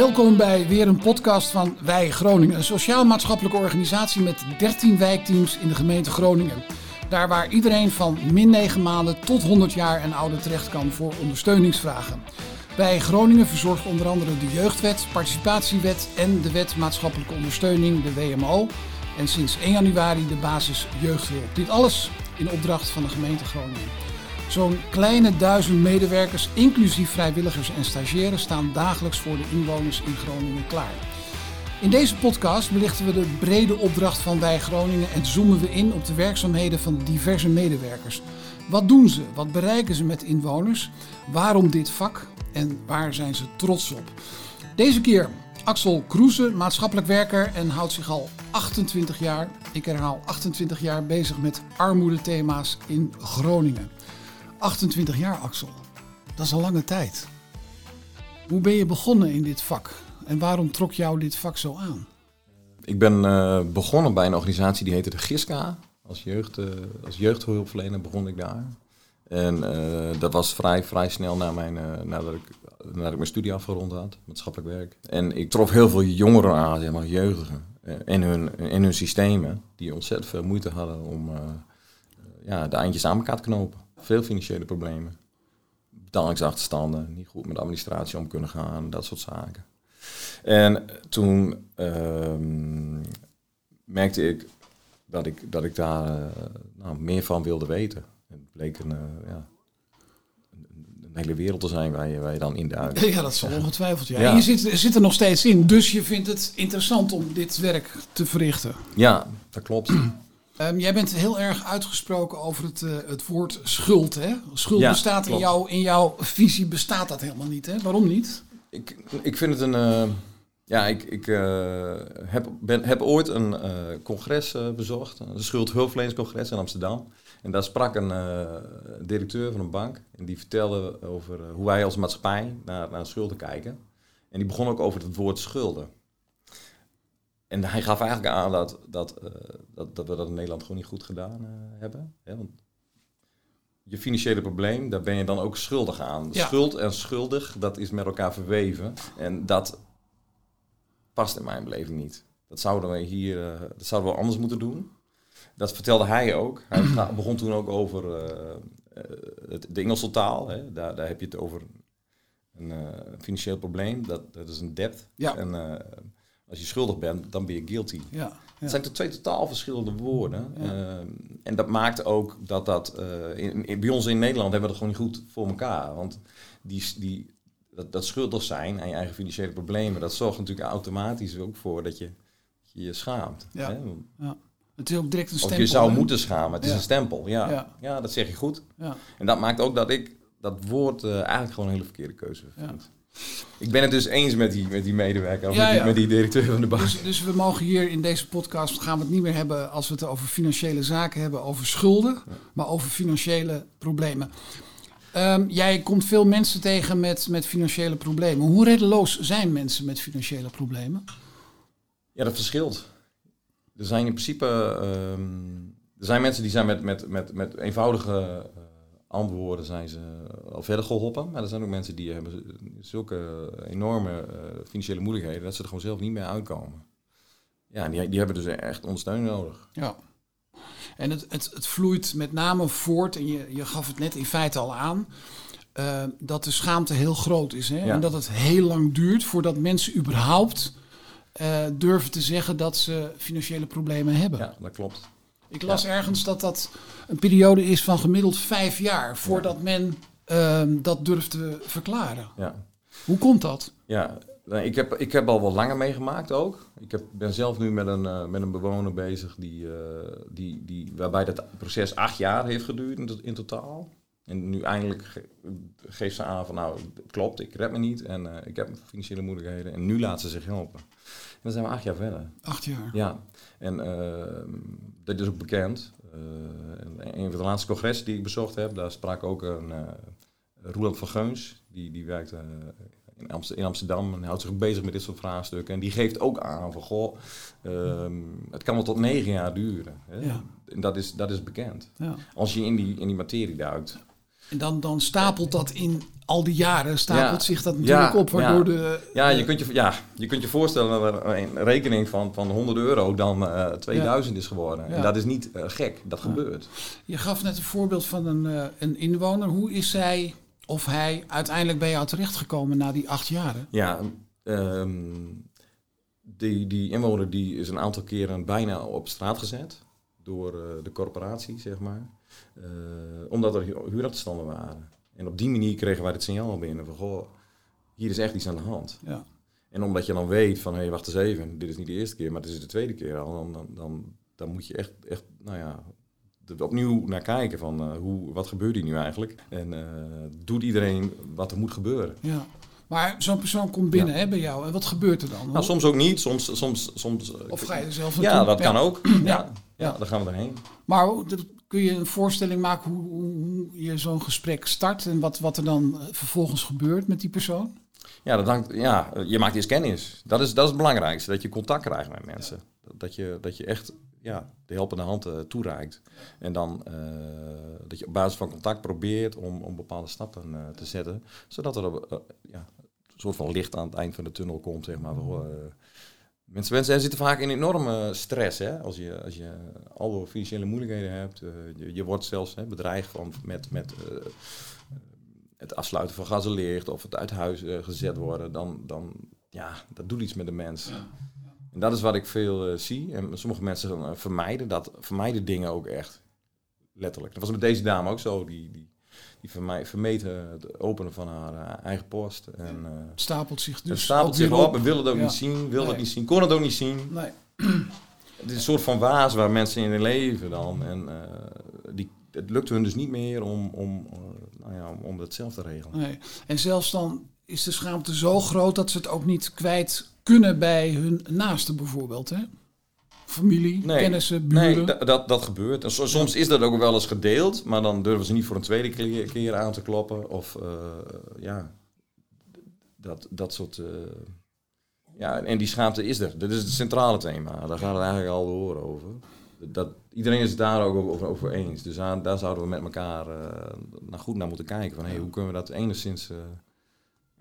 Welkom bij weer een podcast van Wij Groningen, een sociaal-maatschappelijke organisatie met 13 wijkteams in de gemeente Groningen. Daar waar iedereen van min 9 maanden tot 100 jaar en ouder terecht kan voor ondersteuningsvragen. Wij Groningen verzorgt onder andere de Jeugdwet, Participatiewet en de Wet Maatschappelijke Ondersteuning, de WMO. En sinds 1 januari de basis jeugdhulp. Dit alles in opdracht van de gemeente Groningen. Zo'n kleine duizend medewerkers, inclusief vrijwilligers en stagiaires, staan dagelijks voor de inwoners in Groningen klaar. In deze podcast belichten we de brede opdracht van Wij Groningen en zoomen we in op de werkzaamheden van diverse medewerkers. Wat doen ze? Wat bereiken ze met inwoners? Waarom dit vak? En waar zijn ze trots op? Deze keer Axel Kroeze, maatschappelijk werker en houdt zich al 28 jaar, ik herhaal 28 jaar, bezig met armoedethema's in Groningen. 28 jaar, Axel. Dat is een lange tijd. Hoe ben je begonnen in dit vak? En waarom trok jou dit vak zo aan? Ik ben uh, begonnen bij een organisatie die heette de GISCA. Als, jeugd, uh, als jeugdhulpverlener begon ik daar. En uh, dat was vrij, vrij snel na mijn, nadat, ik, nadat ik mijn studie afgerond had, maatschappelijk werk. En ik trof heel veel jongeren aan, zeg maar, jeugdigen. in, hun, in hun systemen, die ontzettend veel moeite hadden om ja, de eindjes aan elkaar te knopen. Veel financiële problemen. Betalingsachterstanden, niet goed met administratie om kunnen gaan, dat soort zaken. En toen uh, merkte ik dat ik, dat ik daar uh, nou, meer van wilde weten. Het bleek een, uh, ja, een, hele wereld te zijn waar je, waar je dan in duikt. Ja, dat zal ongetwijfeld. Ja. ja. En je zit, zit er nog steeds in, dus je vindt het interessant om dit werk te verrichten. Ja, dat klopt. Um, jij bent heel erg uitgesproken over het, uh, het woord schuld. Hè? Schuld ja, bestaat in, jou, in jouw visie bestaat dat helemaal niet. Hè? Waarom niet? Ik, ik vind het een. Uh, ja, ik, ik uh, heb, ben, heb ooit een congres bezocht, een schuldhulpverleningscongres in Amsterdam. En daar sprak een directeur van een bank. En die vertelde over hoe wij als maatschappij naar, naar schulden kijken. En die begon ook over het woord schulden. En hij gaf eigenlijk aan dat, dat, uh, dat, dat, we dat in Nederland gewoon niet goed gedaan uh, hebben. Hè? Want je financiële probleem, daar ben je dan ook schuldig aan. Ja. Schuld en schuldig, dat is met elkaar verweven. En dat past in mijn beleving niet. Dat zouden we hier uh, dat zouden we anders moeten doen. Dat vertelde hij ook. Hij begon toen ook over het, de Engelse taal. Hè? Daar, daar heb je het over een financieel probleem. Dat, dat is een debt. Ja. En, als je schuldig bent, dan ben je guilty. Ja, Het zijn toch twee totaal verschillende woorden. Uh, en dat maakt ook dat dat... Uh, in, bij ons in Nederland hebben we dat gewoon niet goed voor elkaar. Want die, die, dat, dat schuldig zijn aan je eigen financiële problemen... dat zorgt natuurlijk automatisch ook voor dat je je, je schaamt. Ja. Hè? ja. Het is ook direct een stempel. Of je zou moeten schamen. Het is een stempel, ja. ja. dat zeg je goed. Ja. En dat maakt ook dat ik dat woord uh, eigenlijk gewoon een hele verkeerde keuze vind. Ik ben het dus eens met die, met die medewerker, of met, die, met, die, directeur van de bank. Dus, dus, we mogen hier in deze podcast, gaan we het niet meer hebben als we het over financiële zaken hebben, over schulden, maar over financiële problemen. Um, jij komt veel mensen tegen met, met financiële problemen. Hoe reddeloos zijn mensen met financiële problemen? Ja, dat verschilt. Er zijn in principe um, er zijn mensen die zijn met, met, met, met eenvoudige antwoorden zijn ze al verder geholpen. Maar er zijn ook mensen die hebben zulke enorme uh, financiële moeilijkheden dat ze er gewoon zelf niet meer uitkomen. Ja, die, die hebben dus echt ondersteuning nodig. Ja. En het, het, het vloeit met name voort, en je, je gaf het net in feite al aan, uh, dat de schaamte heel groot is. Hè? Ja. En dat het heel lang duurt voordat mensen überhaupt uh, durven te zeggen dat ze financiële problemen hebben. Ja, dat klopt. Ik las ergens dat dat een periode is van gemiddeld vijf jaar voordat men uh, dat durft te verklaren. Ja. Hoe komt dat? Ja, ik heb, ik heb al wat langer meegemaakt ook. Ik heb, ben zelf nu met een, uh, met een bewoner bezig die, uh, die, die, waarbij dat proces acht jaar heeft geduurd in, in totaal. En nu eindelijk ge geeft ze aan van nou, het klopt, ik red me niet en uh, ik heb financiële moeilijkheden. En nu laat ze zich helpen. En dan zijn we acht jaar verder. Acht jaar? Ja. En dat is ook bekend. Uh, een van de laatste congressen die ik bezocht heb, daar sprak ook een uh, Roland van Geuns. Die, die werkt uh, in, Amsterdam, in, Amsterdam en houdt zich bezig met dit soort vraagstukken. En die geeft ook aan van, goh, um, het kan wel tot negen jaar duren. Hè? Ja. En dat is, dat is bekend. Ja. Als je in die, in die materie duikt. En dan, dan stapelt dat in al die jaren stapelt zich dat natuurlijk op. Waardoor ja. de, ja, je kunt je, ja, je kunt je voorstellen dat er een rekening van, van 100 euro dan uh, 2000 is geworden. En dat is niet uh, gek, dat gebeurt. Je gaf net een voorbeeld van een, uh, een inwoner. Hoe is zij of hij uiteindelijk bij jou terechtgekomen na die acht jaren? Ja, um, die, die inwoner die is een aantal keren bijna op straat gezet door uh, de corporatie, zeg maar. Uh, omdat er huurachterstanden waren. En op die manier kregen wij het signaal binnen van, goh, hier is echt iets aan de hand. Ja. En omdat je dan weet van, hé, hey, wacht eens even, dit is niet de eerste keer, maar het is de tweede keer al, dan, dan, dan, dan moet je echt, echt, nou ja, er opnieuw naar kijken van, uh, hoe, wat gebeurt hier nu eigenlijk? En doet iedereen wat er moet gebeuren? Ja. Maar zo'n persoon komt binnen ja. hè, bij jou. En wat gebeurt er dan? Nou, soms ook niet. Soms, soms, soms, of ga je er zelf? Ja, dat kan ook. Ja. Ja. Ja, daar gaan we dan heen. Maar kun je een voorstelling maken hoe, hoe je zo'n gesprek start en wat, wat er dan vervolgens gebeurt met die persoon? Ja, dat hangt, ja, je maakt eerst kennis. Dat is, dat is het belangrijkste, dat je contact krijgt met mensen. Dat, je, dat je echt ja, de helpende hand uh, toereikt. En dan uh, dat je op basis van contact probeert om, om bepaalde stappen uh, te zetten. Zodat er ja, een soort van licht aan het eind van de tunnel komt. Zeg maar. Mensen, mensen zitten vaak in enorme stress. Hè? Als, je, als je alle financiële moeilijkheden hebt. Je, je, wordt zelfs hè, bedreigd van, met, met het afsluiten van gazenlicht of het uit huis gezet worden. Dan, dan ja, dat doet iets met de mens. Ja. En dat is wat ik veel zie. En sommige mensen vermijden dat, vermijden dingen ook echt. Letterlijk. Dat was met deze dame ook zo. Die, die, die vermeten het openen van haar uh, eigen post. En, het stapelt zich dus Het stapelt zich op en wil het ook ja. niet zien. Wil nee. het niet zien. Kon het ook niet zien. Nee. Het is een soort van waas waar mensen in leven dan. En die, het lukt hun dus niet meer om, om, nou ja, om, om dat zelf te regelen. Nee. En zelfs dan is de schaamte zo groot dat ze het ook niet kwijt kunnen bij hun naasten bijvoorbeeld. Hè? Familie, nee, kennissen, buren. Nee, dat, dat gebeurt. En soms is dat ook wel eens gedeeld, maar dan durven ze niet voor een tweede keer, aan te kloppen. Of uh, ja, dat, dat soort... Uh, ja, en die schaamte is er. Dat is het centrale thema. Daar gaat het eigenlijk al door over. Dat, iedereen is het daar ook over, over eens. Dus aan, daar zouden we met elkaar uh, naar goed naar moeten kijken. Van, hey, hoe kunnen we dat enigszins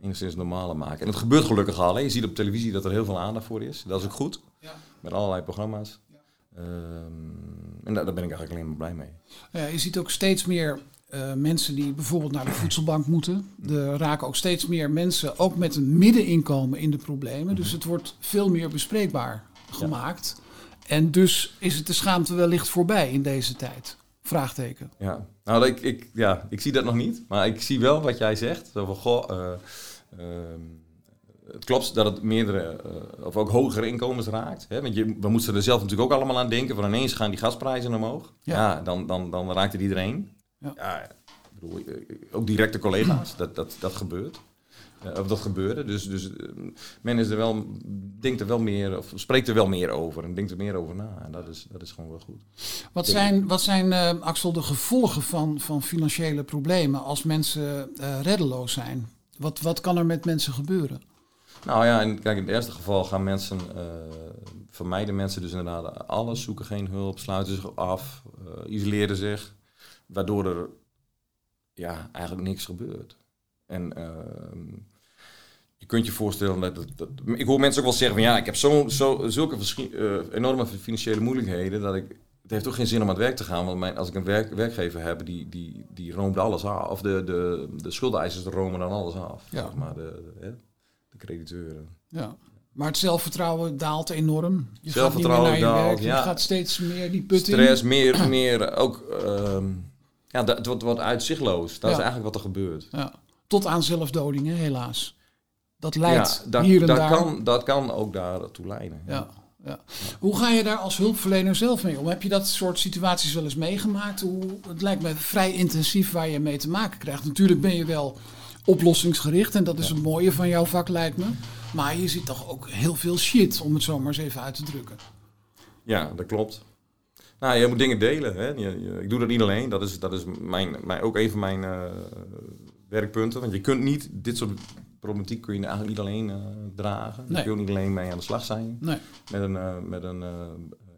enigszins normaler maken. En het gebeurt gelukkig al. Hè. Je ziet op televisie dat er heel veel aandacht voor is. Dat is ook goed. Met allerlei programma's. Um, en daar, daar, ben ik eigenlijk alleen maar blij mee. Ja, je ziet ook steeds meer uh, mensen die bijvoorbeeld naar de voedselbank moeten. Er raken ook steeds meer mensen, ook met een middeninkomen, in de problemen. Mm-hmm. Dus het wordt veel meer bespreekbaar gemaakt. Ja. En dus is het de schaamte wellicht voorbij in deze tijd. Vraagteken. Ja, nou, ik, ik, ja, ik zie dat nog niet. Maar ik zie wel wat jij zegt. Zo van, goh, uh, uh, het klopt dat het meerdere uh, of ook hogere inkomens raakt. Hè? Want je, we moeten er zelf natuurlijk ook allemaal aan denken. Van ineens gaan die gasprijzen omhoog. Ja, ja dan, dan, dan raakt het iedereen. Ja. ja ik bedoel, ook directe collega's, dat, dat, dat gebeurt. Uh, of dat gebeurde. Dus, dus men is er wel, denkt er wel meer, of spreekt er wel meer over en denkt er meer over na. En dat is, dat is gewoon wel goed. Wat zijn, wat zijn uh, Axel, de gevolgen van, van financiële problemen als mensen reddeloos zijn? Wat, wat kan er met mensen gebeuren? Nou ja, en kijk, in het eerste geval gaan mensen, vermijden mensen dus inderdaad alles, zoeken geen hulp, sluiten zich af, isoleren zich, waardoor er ja, eigenlijk niks gebeurt. En uh, je kunt je voorstellen dat, dat, dat, Ik hoor mensen ook wel zeggen van ja, ik heb zo, zo, zulke uh, enorme financiële moeilijkheden dat ik. Het heeft toch geen zin om aan het werk te gaan. Want mijn, als ik een werk, werkgever heb, die, die, die roomt alles af. Of de, de, de schuldeisers romen dan alles af. Ja. Zeg maar de, de, de crediteuren. Ja. Maar het zelfvertrouwen daalt enorm. Je zelfvertrouwen gaat niet meer naar je daalt, werk, je ja. gaat steeds meer die put Stress, in. meer, meer ook... Um, ja, dat, het wordt, wordt uitzichtloos. Dat Ja. is eigenlijk wat er gebeurt. Ja. Tot aan zelfdodingen, helaas. Dat leidt ja, dat, hier en dat daar. Kan, dat kan ook daartoe leiden. Ja, ja. Hoe ga je daar als hulpverlener zelf mee om? Heb je dat soort situaties wel eens meegemaakt? Hoe, het lijkt me vrij intensief waar je mee te maken krijgt. Natuurlijk ben je wel oplossingsgericht en dat is het mooie van jouw vak lijkt me. Maar je ziet toch ook heel veel shit, om het zo maar eens even uit te drukken. Ja, dat klopt. Nou, je moet dingen delen. Hè? Je, je, ik doe dat niet alleen. Dat is, dat is mijn, mijn, ook een van mijn uh, werkpunten. Want je kunt niet, dit soort problematiek kun je eigenlijk niet alleen uh, dragen. Nee. Je kunt niet alleen mee aan de slag zijn. Nee. Met een, uh, met een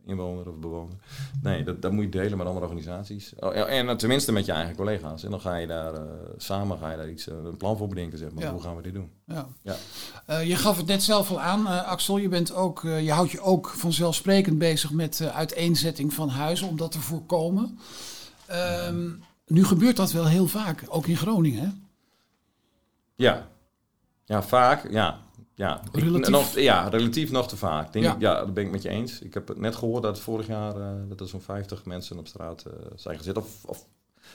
inwoner of bewoner. Nee, dat, dat moet je delen met andere organisaties. Oh, en, en tenminste met je eigen collega's. En dan ga je daar samen ga je daar iets, een plan voor bedenken. Zeg maar. Hoe gaan we dit doen? Ja. ja. je gaf het net zelf al aan, Axel. Je, bent ook, je houdt je ook vanzelfsprekend bezig met uiteenzetting van huizen om dat te voorkomen. Ehm, nu gebeurt dat wel heel vaak, ook in Groningen. Hè? Ja. Ja, vaak. Ja. Ja, relatief. nog, ja, relatief nog te vaak. Denk ja. Ik, ja, dat ben ik met je eens. Ik heb het net gehoord dat vorig jaar uh, dat er zo'n 50 mensen op straat uh, zijn gezet. Of, of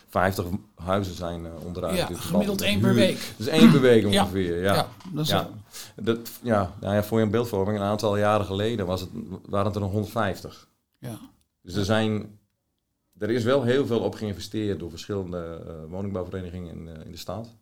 50 huizen zijn uh, onderuit. Ja, gemiddeld één per week. Dus één per week ongeveer, ja. ja. dat is ja. Dat, ja, nou ja, voor je een beeldvorming, een aantal jaren geleden was het, waren het er nog 150. Ja. Dus er zijn... Er is wel heel veel op geïnvesteerd door verschillende woningbouwverenigingen in, in de stad.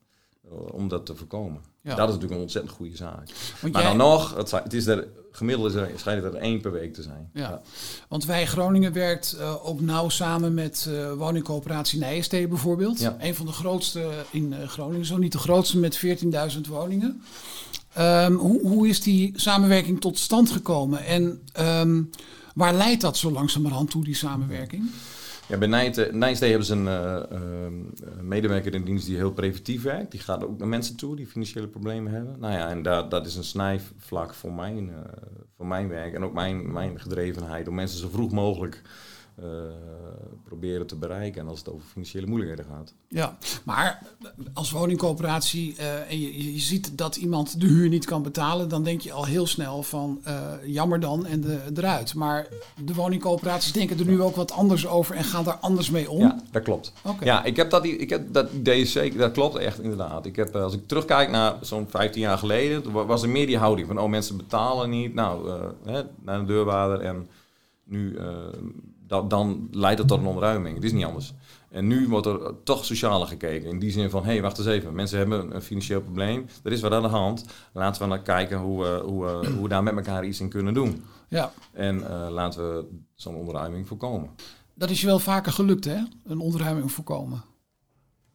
Om dat te voorkomen. Ja. Dat is natuurlijk een ontzettend goede zaak. maar dan nog, het, het is er, gemiddeld is er, schijnt er één per week te zijn. Ja. Want wij Groningen werkt uh, ook nauw samen met uh, woningcoöperatie Nijenstee bijvoorbeeld. Ja. Een van de grootste in uh, Groningen, zo niet de grootste met 14.000 woningen. Um, hoe, hoe is die samenwerking tot stand gekomen en um, waar leidt dat zo langzamerhand toe, die samenwerking? Ja, bij Nijstee hebben ze een uh, medewerker in dienst die heel preventief werkt. Die gaat ook naar mensen toe die financiële problemen hebben. Nou ja, en dat, dat is een snijvlak voor mijn, uh, voor mijn werk en ook mijn, mijn gedrevenheid om mensen zo vroeg mogelijk proberen te bereiken. En als het over financiële moeilijkheden gaat. Ja, maar als woningcoöperatie uh, en je, je, ziet dat iemand de huur niet kan betalen, dan denk je al heel snel van uh, jammer dan en de, eruit. Maar de woningcoöperaties denken er nu ook wat anders over en gaan daar anders mee om. Ja, dat klopt. Okay. Ja, ik heb dat, ik heb dat idee zeker, dat klopt echt inderdaad. Ik heb, als ik terugkijk naar zo'n 15 jaar geleden, was er meer die houding van, oh mensen betalen niet, nou, hè, naar de deurwaarder en nu dat, dan leidt het tot een ontruiming. Het is niet anders. En nu wordt er toch socialer gekeken. In die zin van, hé, hey, wacht eens even. Mensen hebben een financieel probleem. Er is wat aan de hand. Laten we naar kijken hoe we, hoe, we, hoe we daar met elkaar iets in kunnen doen. Ja. En uh, laten we zo'n ontruiming voorkomen. Dat is je wel vaker gelukt, hè? Een ontruiming voorkomen.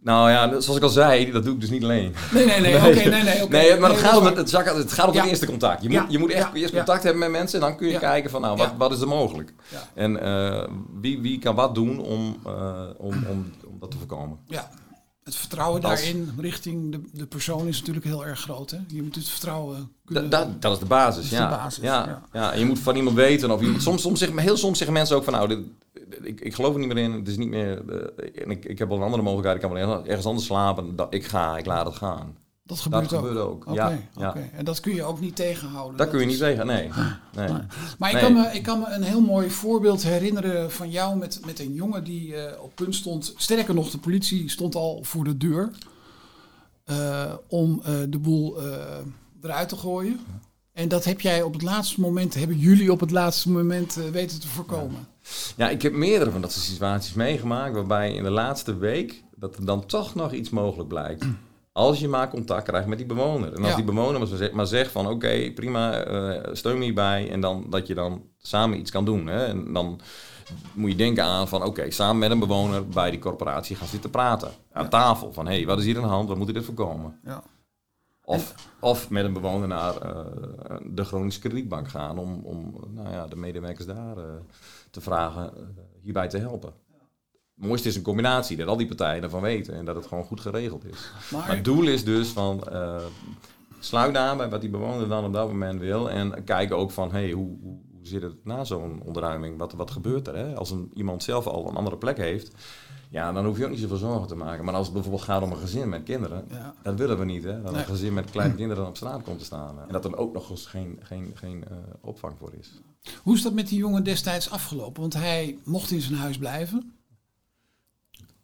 Nou ja, zoals ik al zei, dat doe ik dus niet alleen. Nee, nee, nee. Oké, nee, nee, nee. maar het, gaat om het, het, het gaat om het eerste contact. Je moet, je moet echt eerst contact hebben met mensen en dan kun je kijken van, nou, wat, wat is er mogelijk? En uh, wie, wie kan wat doen om, uh, om, om, om dat te voorkomen? Ja. Het vertrouwen daarin richting de, de persoon is natuurlijk heel erg groot. Hè? Je moet het vertrouwen kunnen... Da, dat is de basis, ja. De basis, ja. Ja. En je moet van iemand weten. Of iemand, soms, soms zeggen, heel soms zeggen mensen ook van... nou, dit, ik, ik geloof er niet meer in. Het is niet meer. Uh, en ik, ik heb wel een andere mogelijkheid. Ik kan wel ergens anders slapen. Dat, ik ga, ik laat het gaan. Dat gebeurt, dat ook. gebeurt ook. ja, ja. En dat kun je ook niet tegenhouden. Dat, kun je niet tegen, nee. nee. Maar ik, Kan me, ik kan me een heel mooi voorbeeld herinneren van jou met, met een jongen die uh, op punt stond. Sterker nog, de politie stond al voor de deur uh, om uh, de boel eruit te gooien. En dat heb jij op het laatste moment, hebben jullie op het laatste moment weten te voorkomen. Ja, ik heb meerdere van dat soort situaties meegemaakt waarbij in de laatste week dat er dan toch nog iets mogelijk blijkt. Als je maar contact krijgt met die bewoner. En als die bewoner maar zegt van oké, prima, uh, steun me hierbij. En dan dat je dan samen iets kan doen. Hè? En dan moet je denken aan van oké, samen met een bewoner bij die corporatie gaan zitten praten. Aan tafel van hé, hey, wat is hier aan de hand? Wat moet dit voorkomen? Ja. Of, of met een bewoner naar uh, de Groningse Kredietbank gaan om, om nou ja, de medewerkers daar uh, te vragen hierbij te helpen. Het mooiste is een combinatie, dat al die partijen ervan weten en dat het gewoon goed geregeld is. Maar, het doel is dus van sluit aan bij wat die bewoner dan op dat moment wil en kijken ook van hey, hoe, hoe, zit het na zo'n ontruiming? Wat, wat gebeurt er? Hè? Als een, iemand zelf al een andere plek heeft, ja, dan hoef je ook niet zoveel zorgen te maken. Maar als het bijvoorbeeld gaat om een gezin met kinderen, dat willen we niet. Hè? Dat een gezin met kleine kinderen op straat komt te staan. En dat er ook nog eens geen, geen, geen uh, opvang voor is. Hoe is dat met die jongen destijds afgelopen? Want hij mocht in zijn huis blijven.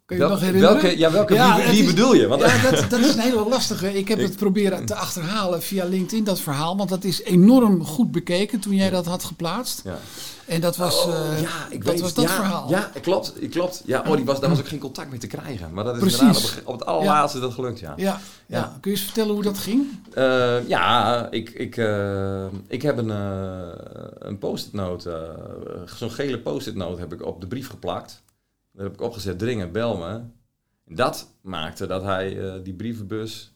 Kun je Wel, nog herinneren? Welke, ja, welke, ja, wie, wie bedoel je? Ja, dat, dat is een hele lastige. Ik heb het proberen te achterhalen via LinkedIn, dat verhaal. Want dat is enorm goed bekeken toen jij dat had geplaatst. Ja. En dat was, oh, uh, ja, ik dat, weet, was dat ja, verhaal. Ja, klopt. klopt. Ja, oh, die was, daar was ook geen contact mee te krijgen. Maar dat is Precies. Op, op, het allerlaatste dat gelukt, ja. Ja, ja. Kun je eens vertellen hoe dat ging? Uh, ja, ik, ik, uh, ik heb een, een post-it note, zo'n gele post-it note heb ik op de brief geplakt. Daar heb ik opgezet, dringen, bel me. En dat maakte dat hij die brievenbus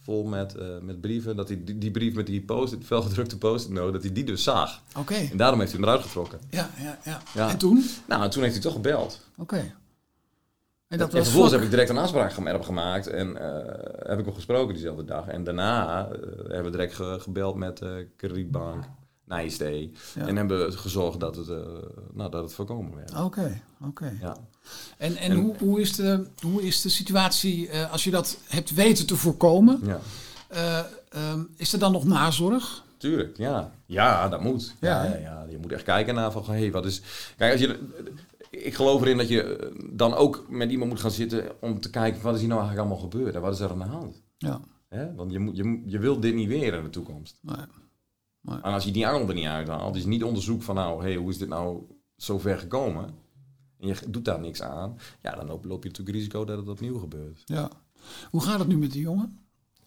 vol met, eh, met brieven. Dat hij die, die brief met die post felgedrukte post-it note, dat hij die dus zag. Oké. En daarom heeft hij hem eruit getrokken. Ja, ja, ja, Ja. En toen? Nou, en toen heeft hij toch gebeld. Oké. En En, dat was vervolgens vlak- heb ik direct een afspraak gemaakt en eh, heb ik hem gesproken diezelfde dag. En daarna eh, hebben we direct ge- gebeld met eh Kredietbank, Nijstee. Ja. En hebben we gezorgd dat het, eh, nou, dat het voorkomen werd. Oké, oké. Ja. En, en, En- hoe, hoe, is de, hoe is de situatie eh, als je dat hebt weten te voorkomen? ja, eh, ehm, is er dan nog nazorg? tuurlijk. Ja, ja dat moet. Ja, Ja, je moet echt kijken naar van, hey, wat is... Kijk, als je... Ik geloof erin dat je eh, dan ook met iemand moet gaan zitten om te kijken, wat is hier nou eigenlijk allemaal gebeurd en wat is er aan de hand? Ja. Want je, moet, je, wilt dit niet weer in de toekomst. Nee. En als je die angel er niet uithaalt, dus niet onderzoek van nou, hey, hoe is dit nou zo ver gekomen? En je doet daar niks aan, ja, dan loop, loop je natuurlijk risico dat het opnieuw gebeurt. ja. Hoe gaat het nu met die jongen?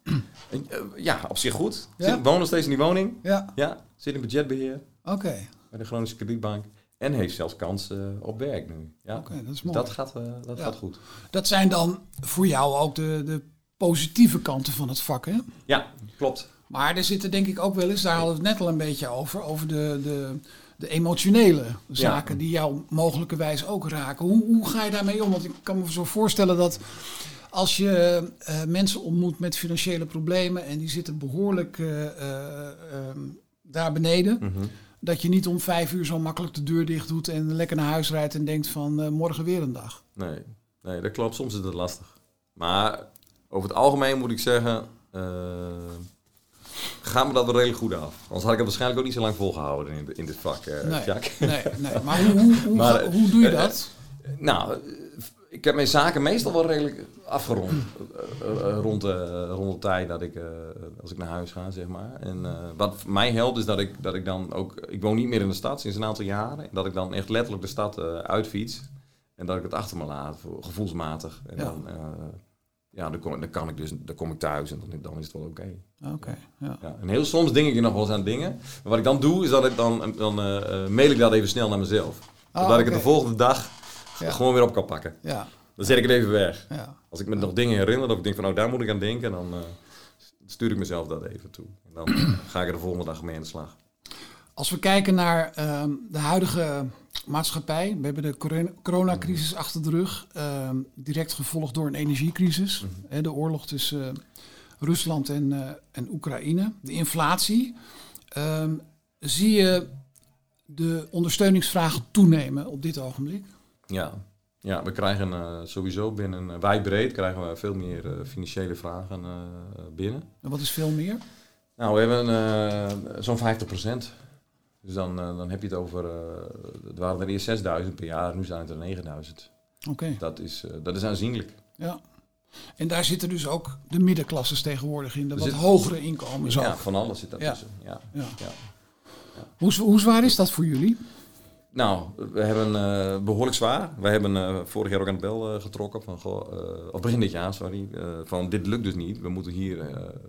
En, eh, ja, op zich goed. Ja? Woont nog steeds in die woning. Ja, Ja, zit in budgetbeheer oké. bij de Groningse Kredietbank. En heeft zelfs kans eh, op werk nu. Ja. Oké, dat is Dus mooi. dat gaat, eh, dat Ja. gaat goed. Dat zijn dan voor jou ook de, de positieve kanten van het vak, hè? Ja, klopt. Maar er zitten denk ik ook wel eens, daar hadden we het net al een beetje over, over de, de, de emotionele zaken die jou mogelijkerwijs ook raken. Hoe, hoe ga je daarmee om? Want ik kan me zo voorstellen dat als je eh, mensen ontmoet met financiële problemen en die zitten behoorlijk eh, eh, ehm, daar beneden, Mhm. dat je niet om vijf uur zo makkelijk de deur dicht doet en lekker naar huis rijdt en denkt van morgen weer een dag. Nee, nee, dat klopt. Soms is het lastig. Maar over het algemeen moet ik zeggen, gaat me dat wel redelijk goed af. Anders had ik het waarschijnlijk ook niet zo lang volgehouden in, in dit vak, eh Nee, Jack. nee, nee. Maar hoe, hoe, hoe, Maar, ga- hoe doe je eh, dat? Nou, eh, ik heb mijn zaken meestal wel redelijk afgerond. rond, de, rond de tijd dat ik, als ik naar huis ga, zeg maar. En wat mij helpt is dat ik, dat ik dan ook... Ik woon niet meer in de stad sinds een aantal jaren. Dat ik dan echt letterlijk de stad uitfiets. En dat ik het achter me laat, voor- gevoelsmatig. En Ja. dan, ja, dan, kom, dan kan ik dus, dan kom ik thuis en dan, dan is het wel oké. Oké, ja. Ja, en heel soms denk ik nog wel eens aan dingen. Maar wat ik dan doe, is dat ik dan, dan eh, mail ik dat even snel naar mezelf. Zodat ik het de volgende dag Ja. gewoon weer op kan pakken. Ja, Dan zet ik het even weg. ja. Als ik me nog dingen herinner, dat ik denk van nou daar moet ik aan denken, dan eh, stuur ik mezelf dat even toe. En dan ga ik er de volgende dag mee aan de slag. Als we kijken naar ehm, de huidige maatschappij, we hebben de corona- coronacrisis achter de rug, ehm, direct gevolgd door een energiecrisis, hè, de oorlog tussen eh, Rusland en, eh, en Oekraïne, de inflatie. Ehm, zie je de ondersteuningsvragen toenemen op dit ogenblik? Ja, ja we krijgen eh, sowieso binnen, uh, wij breed, krijgen we veel meer financiële vragen binnen. En wat is veel meer? Nou, we hebben zo'n 50 Dus dan, eh, dan heb je het over, eh, het waren er eerst 6000 per jaar, nu zijn het er 9000. Oké, Dat is, eh, dat is aanzienlijk. ja. En daar zitten dus ook de middenklasses tegenwoordig in, de wat zit- hogere inkomens ook. Ja, van alles zit Ja. daartussen. Ja. Ja. Ja. Hoe, hoe zwaar is dat voor jullie? Nou, we hebben eh, behoorlijk zwaar. We hebben eh, vorig jaar ook aan de bel eh, getrokken. Van, goh, of begin dit jaar, sorry. van dit lukt dus niet. We moeten hier,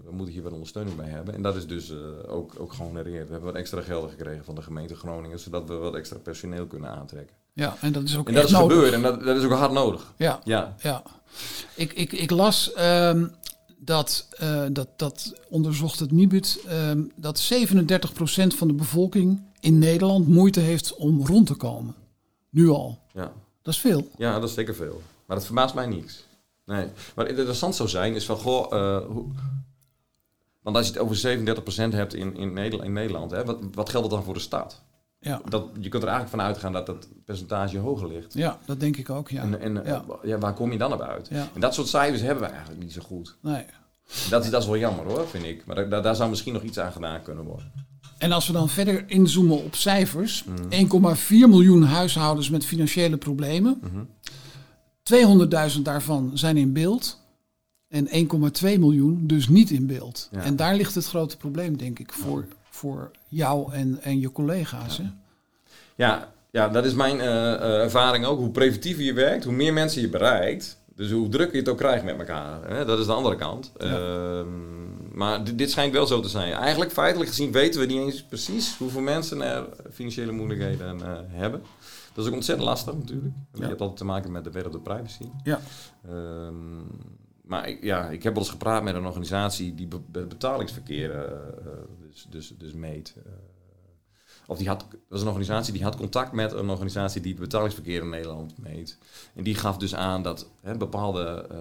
we moeten hier wat ondersteuning bij hebben. En dat is dus ook, ook gehonoreerd. We hebben wat extra gelden gekregen van de gemeente Groningen. Zodat we wat extra personeel kunnen aantrekken. Ja, en dat is ook En dat is nodig. gebeurd. En dat, dat is ook hard nodig. Ja, Ja, ja. Ik, ik, ik las ehm, dat, dat, dat onderzocht het Nibud, ehm, dat 37% van de bevolking in Nederland moeite heeft om rond te komen. Nu al. ja. Dat is veel. Ja, dat is zeker veel. Maar dat verbaast mij niks. Nee. Maar het interessant zou zijn is van, goh, eh, hoe... Want als je het over 37% hebt in, in Nederland, in Nederland hè, wat, wat geldt dat dan voor de stad? Ja, Dat, je kunt er eigenlijk van uitgaan dat dat percentage hoger ligt. ja dat denk ik ook. Ja. En, en Ja. waar kom je dan op uit? Ja. En dat soort cijfers hebben we eigenlijk niet zo goed. Nee. Dat, is- dat is wel jammer hoor, vind ik. Maar daar, daar zou misschien nog iets aan gedaan kunnen worden. En als we dan verder inzoomen op cijfers. Mhm. 1,4 miljoen huishoudens met financiële problemen. Mhm. 200.000 daarvan zijn in beeld. En 1,2 miljoen dus niet in beeld. Ja. En daar ligt het grote probleem, denk ik, voor, voor jou en, en je collega's. Hè? Ja, ja, dat is mijn eh, eh, ervaring ook. Hoe preventiever je werkt, hoe meer mensen je bereikt. Dus hoe drukker je het ook krijgt met elkaar. Hè? Dat is de andere kant. Ehm, maar dit, dit schijnt wel zo te zijn. Eigenlijk feitelijk gezien weten we niet eens precies hoeveel mensen er financiële moeilijkheden eh, hebben. Dat is ook ontzettend lastig natuurlijk. Je hebt altijd te maken met de wet op de privacy. Ja. Ehm, maar ik, ja, ik heb wel eens gepraat met een organisatie die be- be- betalingsverkeer eh, eh, dus, dus, dus meet. Of die had, dat een organisatie die had contact met een organisatie die het betalingsverkeer in Nederland meet. En die gaf dus aan dat hè, bepaalde eh,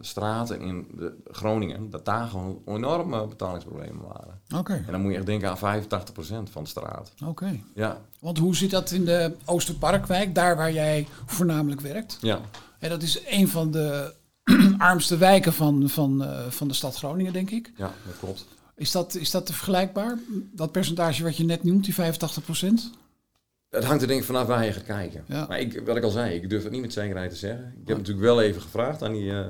straten in de Groningen, dat daar gewoon enorme betalingsproblemen waren. Oké, En dan moet je echt denken aan 85% van de straat. oké. Ja, Want hoe zit dat in de Oosterparkwijk, daar waar jij voornamelijk werkt? ja. En dat is een van de armste wijken van, van, eh, van de stad Groningen, denk ik. ja dat klopt. Is dat, is dat vergelijkbaar? Dat percentage wat je net noemt, die 85 Het hangt er denk ik vanaf waar je gaat kijken. Ja. Maar ik, wat ik al zei, ik durf het niet met zekerheid te zeggen. Ik heb natuurlijk wel even gevraagd aan die, eh,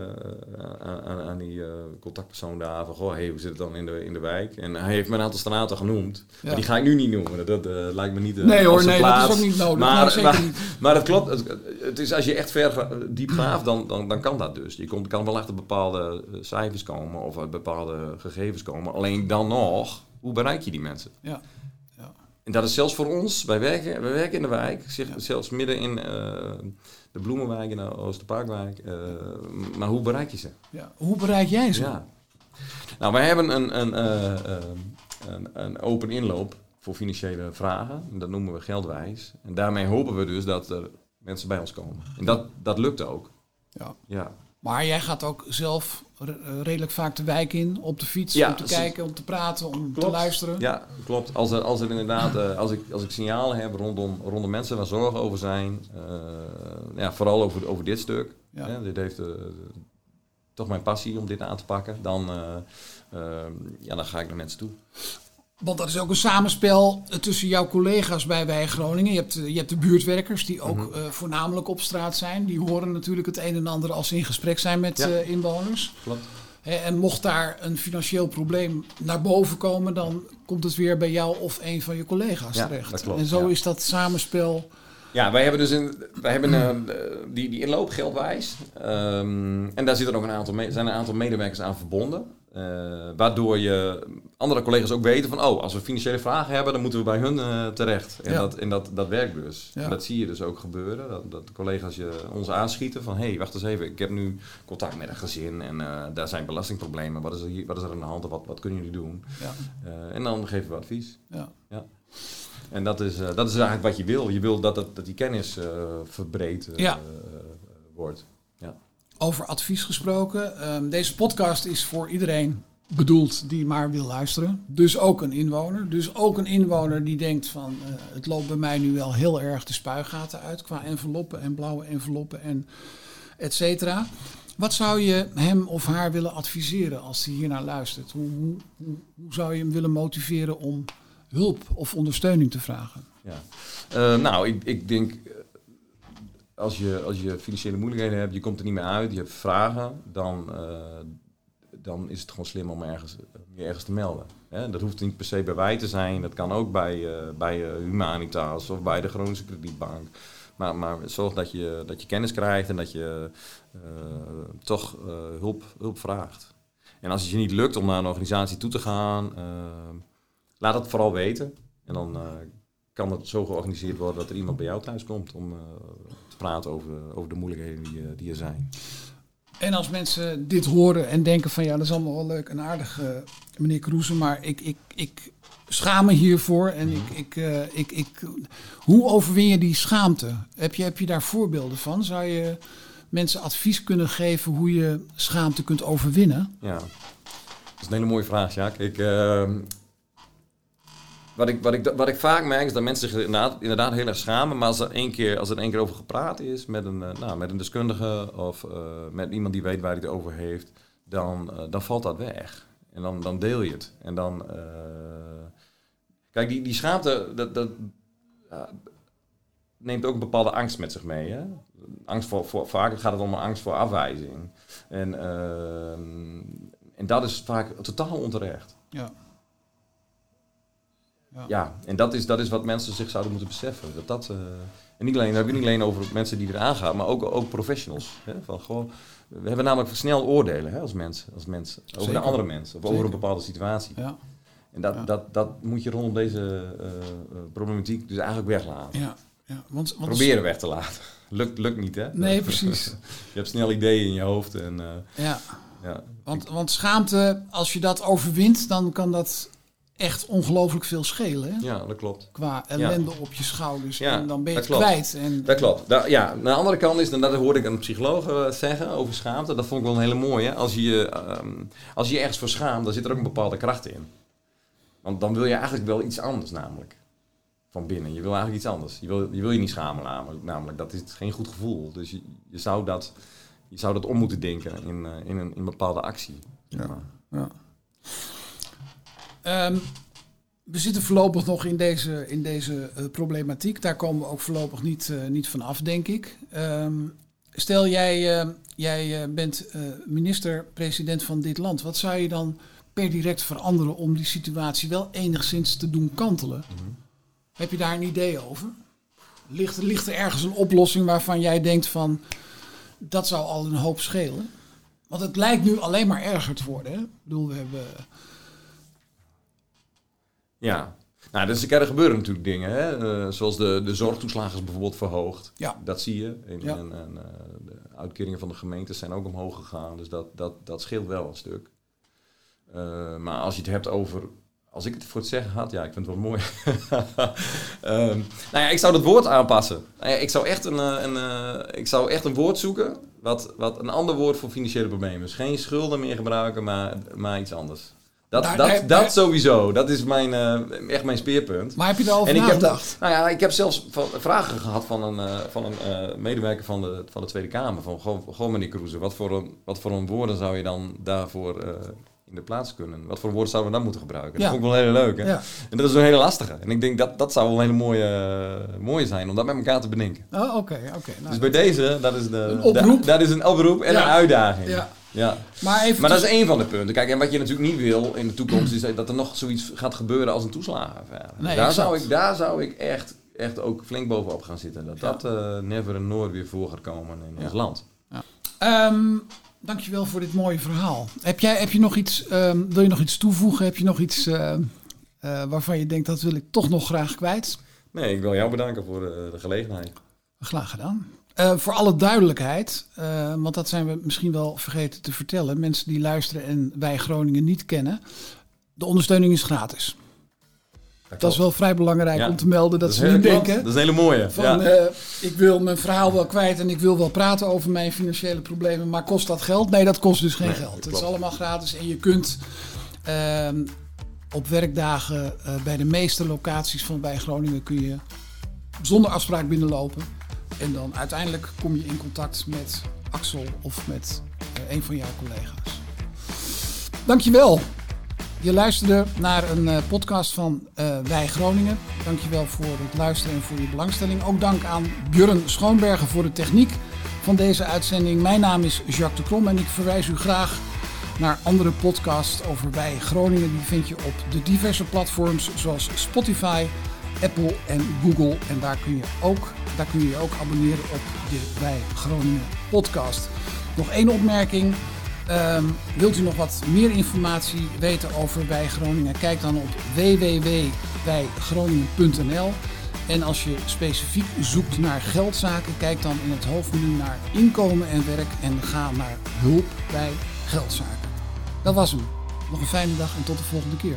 aan, aan, die eh, contactpersoon daar van, goh, hey, hoe zit het dan in de, in de wijk? En hij heeft me een aantal straten genoemd. Ja. Maar die ga ik nu niet noemen. Dat eh, lijkt me niet eh, Nee hoor, nee, dat plaats. is ook niet nodig. Maar, maar, het klopt. Het, het is als je echt ver diep graaft, dan, dan, dan kan dat dus. Je komt, kan wel achter bepaalde cijfers komen of uit bepaalde gegevens komen. Alleen dan nog, hoe bereik je die mensen? Ja. En dat is zelfs voor ons, wij werken, wij werken in de wijk, zeg, zelfs midden in eh, de Bloemenwijk, in de Oosterparkwijk. eh, maar hoe bereik je ze? Ja. Hoe bereik jij ze? Ja. Nou, wij hebben een, een, eh, een, een open inloop voor financiële vragen. En dat noemen we geldwijs. En daarmee hopen we dus dat er mensen bij ons komen. En dat, dat lukt ook. Ja. Ja. Maar jij gaat ook zelf redelijk vaak de wijk in, op de fiets, Ja, om te kijken, om te praten, om te luisteren. Ja, klopt. Als er, als er inderdaad, eh, als, ik, als ik signalen heb rondom, rondom mensen waar zorgen over zijn, eh, ja, vooral over, over dit stuk, Ja. hè, dit heeft eh, toch mijn passie om dit aan te pakken, dan, ja, dan ga ik naar mensen toe. Want dat is ook een samenspel eh, tussen jouw collega's bij Wij Groningen. Je hebt, eh, je hebt de buurtwerkers die ook Mhm. eh, voornamelijk op straat zijn. Die horen natuurlijk het een en ander als ze in gesprek zijn met Ja. inwoners. Klopt. En mocht daar een financieel probleem naar boven komen, dan komt het weer bij jou of een van je collega's Ja, terecht. dat klopt, en zo ja. is dat samenspel. Ja, wij hebben dus een, wij hebben een, die, die inloop geldwijs. Ehm, en daar zitten ook een aantal, zijn een aantal medewerkers aan verbonden. Eh, waardoor je andere collega's ook weten van, oh, als we financiële vragen hebben, dan moeten we bij hun eh, terecht. En, Ja. dat, en dat, dat werkt dus. Ja. En dat zie je dus ook gebeuren. Dat, dat collega's je, ons aanschieten van, hé, hey, wacht eens even, ik heb nu contact met een gezin en eh, daar zijn belastingproblemen. Wat is er, hier, wat is er aan de hand? Wat, wat kunnen jullie doen? Ja, en dan geven we advies. ja. En dat is, dat is eigenlijk wat je wil. Je wil dat, het, dat die kennis verbreed eh, Ja. Over advies gesproken. ehm, deze podcast is voor iedereen bedoeld die maar wil luisteren. Dus ook een inwoner. Dus ook een inwoner die denkt van eh, het loopt bij mij nu wel heel erg de spuigaten uit qua enveloppen en blauwe enveloppen en et cetera. Wat zou je hem of haar willen adviseren als hij hiernaar luistert? Hoe, hoe zou je hem willen motiveren om hulp of ondersteuning te vragen? Ja. Eh, nou, ik, ik denk, eh, als je, als je financiële moeilijkheden hebt, je komt er niet meer uit, je hebt vragen, dan, eh, dan is het gewoon slim om ergens, je ergens te melden. Hè? Dat hoeft niet per se bij wij te zijn, dat kan ook bij, eh, bij eh, Humanitas of bij de Groningse Kredietbank. Maar, maar zorg dat je, dat je kennis krijgt en dat je toch hulp, hulp vraagt. En als het je niet lukt om naar een organisatie toe te gaan, laat het vooral weten. En dan kan het zo georganiseerd worden dat er iemand bij jou thuis komt om eh, te praten over, over de moeilijkheden die, eh, die er zijn. En als mensen dit horen en denken van ja, dat is allemaal wel leuk en aardig, eh, meneer Kroeze, maar ik, ik, ik schaam me hiervoor. En ik, ik, eh, ik, ik, hoe overwin je die schaamte? Heb je, heb je daar voorbeelden van? Zou je mensen advies kunnen geven hoe je schaamte kunt overwinnen? Ja, dat is een hele mooie vraag, Jacques. Ik, wat, ik, wat, ik, wat ik vaak merk is dat mensen zich inderdaad, inderdaad heel erg schamen. Maar als er één keer, als er één keer over gepraat is met een, eh, nou, met een deskundige of eh, met iemand die weet waar hij het over heeft, dan, eh, dan valt dat weg. En dan, dan deel je het. En dan. kijk, die, die schaamte, dat, dat neemt ook een bepaalde angst met zich mee. Hè? Angst voor, voor, vaak gaat het om een angst voor afwijzing. En, ehm, en dat is vaak totaal onterecht. Ja. Ja. Ja, en dat is, dat is wat mensen zich zouden moeten beseffen. Dat dat, eh, en niet alleen, dan heb ik niet alleen over mensen die eraan gaan, maar ook, ook professionals. Hè? Van, goh, we hebben namelijk snel oordelen hè, als mensen, als mensen over Zeker. andere mensen of over een bepaalde situatie. Ja, En dat, Ja. dat, dat moet je rondom deze eh, eh, problematiek dus eigenlijk weglaten. ja, ja. Want, want Proberen weg te laten. lukt, lukt niet, hè? Nee, precies. je hebt snel ideeën in je hoofd. En, Ja, ja. want, want schaamte, als je dat overwint, dan kan dat echt ongelooflijk veel schelen. Hè? ja, dat klopt. Qua ellende op je schouders. Ja, en dan ben je dat het klopt. kwijt. En, Dat klopt. Ja, aan de andere kant is, en dat hoorde ik een psycholoog eh, zeggen over schaamte, dat vond ik wel een hele mooie. Als je je ehm, als je ergens voor schaamt, dan zit er ook een bepaalde kracht in. Want dan wil je eigenlijk wel iets anders, namelijk. Van binnen. Je wil eigenlijk iets anders. Je wil je, wil je niet schamen, namelijk. namelijk. Dat is geen goed gevoel. Dus je, je, zou, dat, je zou dat om moeten denken in, eh, in, een, in een bepaalde actie. maar. Ja. Ehm, we zitten voorlopig nog in deze, in deze eh, problematiek. Daar komen we ook voorlopig niet, eh, niet van af, denk ik. Ehm, stel, jij, eh, jij bent minister-president van dit land. Wat zou je dan per direct veranderen om die situatie wel enigszins te doen kantelen? Heb je daar een idee over? Ligt, ligt er ergens een oplossing waarvan jij denkt van... dat zou al een hoop schelen? Want het lijkt nu alleen maar erger te worden. Hè? Ik bedoel, we hebben... Ja. Nou, dus er gebeuren natuurlijk dingen. Hè? Eh, zoals de, de zorgtoeslagen is bijvoorbeeld verhoogd. Ja. Dat zie je. En, Ja. en, en, eh, de uitkeringen van de gemeentes zijn ook omhoog gegaan. Dus dat, dat, dat scheelt wel een stuk. Eh, maar als je het hebt over... Als ik het voor het zeggen had, ja, ik vind het wel mooi. Ehm, nou ja, ik zou dat woord aanpassen. Nou ja, ik, zou echt een, een, ik zou echt een woord zoeken... Wat, wat een ander woord voor financiële problemen. Dus geen schulden meer gebruiken, maar, maar iets anders. Dat, Daar- dat, daar- dat daar- sowieso. Dat is mijn, eh, echt mijn speerpunt. Maar heb je En ik heb, nagedacht? dat, nou ja, ik heb zelfs van, vragen gehad van een, eh, van een eh, medewerker van de, van de Tweede Kamer. Van, goh, goh meneer Kroeze, wat voor, een, wat voor een woorden zou je dan daarvoor in de plaats kunnen? Wat voor woorden zouden we dan moeten gebruiken? Ja. Dat vond ik wel heel leuk. Hè? Ja. En dat is een hele lastige. En ik denk dat dat zou wel een hele mooie, eh, mooie zijn om dat met elkaar te bedenken. Oh, oké, oké. Nou, dus bij deze, dat is, de, Een oproep. da- dat is een oproep en Ja. een uitdaging. Ja. Ja. maar even Maar dat is één van de punten. Kijk, en wat je natuurlijk niet wil in de toekomst is dat er nog zoiets gaat gebeuren als een toeslagenaffaire. Nee, daar, exact. zou ik, daar zou ik echt, echt ook flink bovenop gaan zitten. Dat Ja. dat eh, never en nooit weer voor gaat komen in ons land. Ehm, dankjewel voor dit mooie verhaal. Heb, jij, heb je nog iets, ehm, wil je nog iets toevoegen? Heb je nog iets ehm, eh, waarvan je denkt dat wil ik toch nog graag kwijt? Nee, ik wil jou bedanken voor eh, de gelegenheid. Graag gedaan. Eh, voor alle duidelijkheid, eh, want dat zijn we misschien wel vergeten te vertellen. Mensen die luisteren en wij Groningen niet kennen. De ondersteuning is gratis. Dat is wel vrij belangrijk Ja. om te melden dat, ze niet denken Dat is een hele mooie. van ja. eh, ik wil mijn verhaal wel kwijt en ik wil wel praten over mijn financiële problemen, maar kost dat geld? Nee, dat kost dus geen Nee, geld. Het is allemaal gratis en je kunt ehm, op werkdagen eh, bij de meeste locaties van bij Groningen kun je zonder afspraak binnenlopen. En dan uiteindelijk kom je in contact met Axel of met eh, een van jouw collega's. Dankjewel. Je luisterde naar een eh, podcast van eh, Wij Groningen. Dankjewel voor het luisteren en voor je belangstelling. Ook dank aan Björn Schoonbergen voor de techniek van deze uitzending. Mijn naam is Jacques de Krom en ik verwijs u graag naar andere podcasts over Wij Groningen. Die vind je op de diverse platforms zoals Spotify, Apple en Google. En daar kun je ook, daar kun je, je ook abonneren op de Wij Groningen podcast. Nog één opmerking. Ehm, wilt u nog wat meer informatie weten over Wij Groningen? Kijk dan op www.wijgroningen.nl. En als je specifiek zoekt naar geldzaken, kijk dan in het hoofdmenu naar inkomen en werk en ga naar hulp bij geldzaken. Dat was hem. Nog een fijne dag en tot de volgende keer.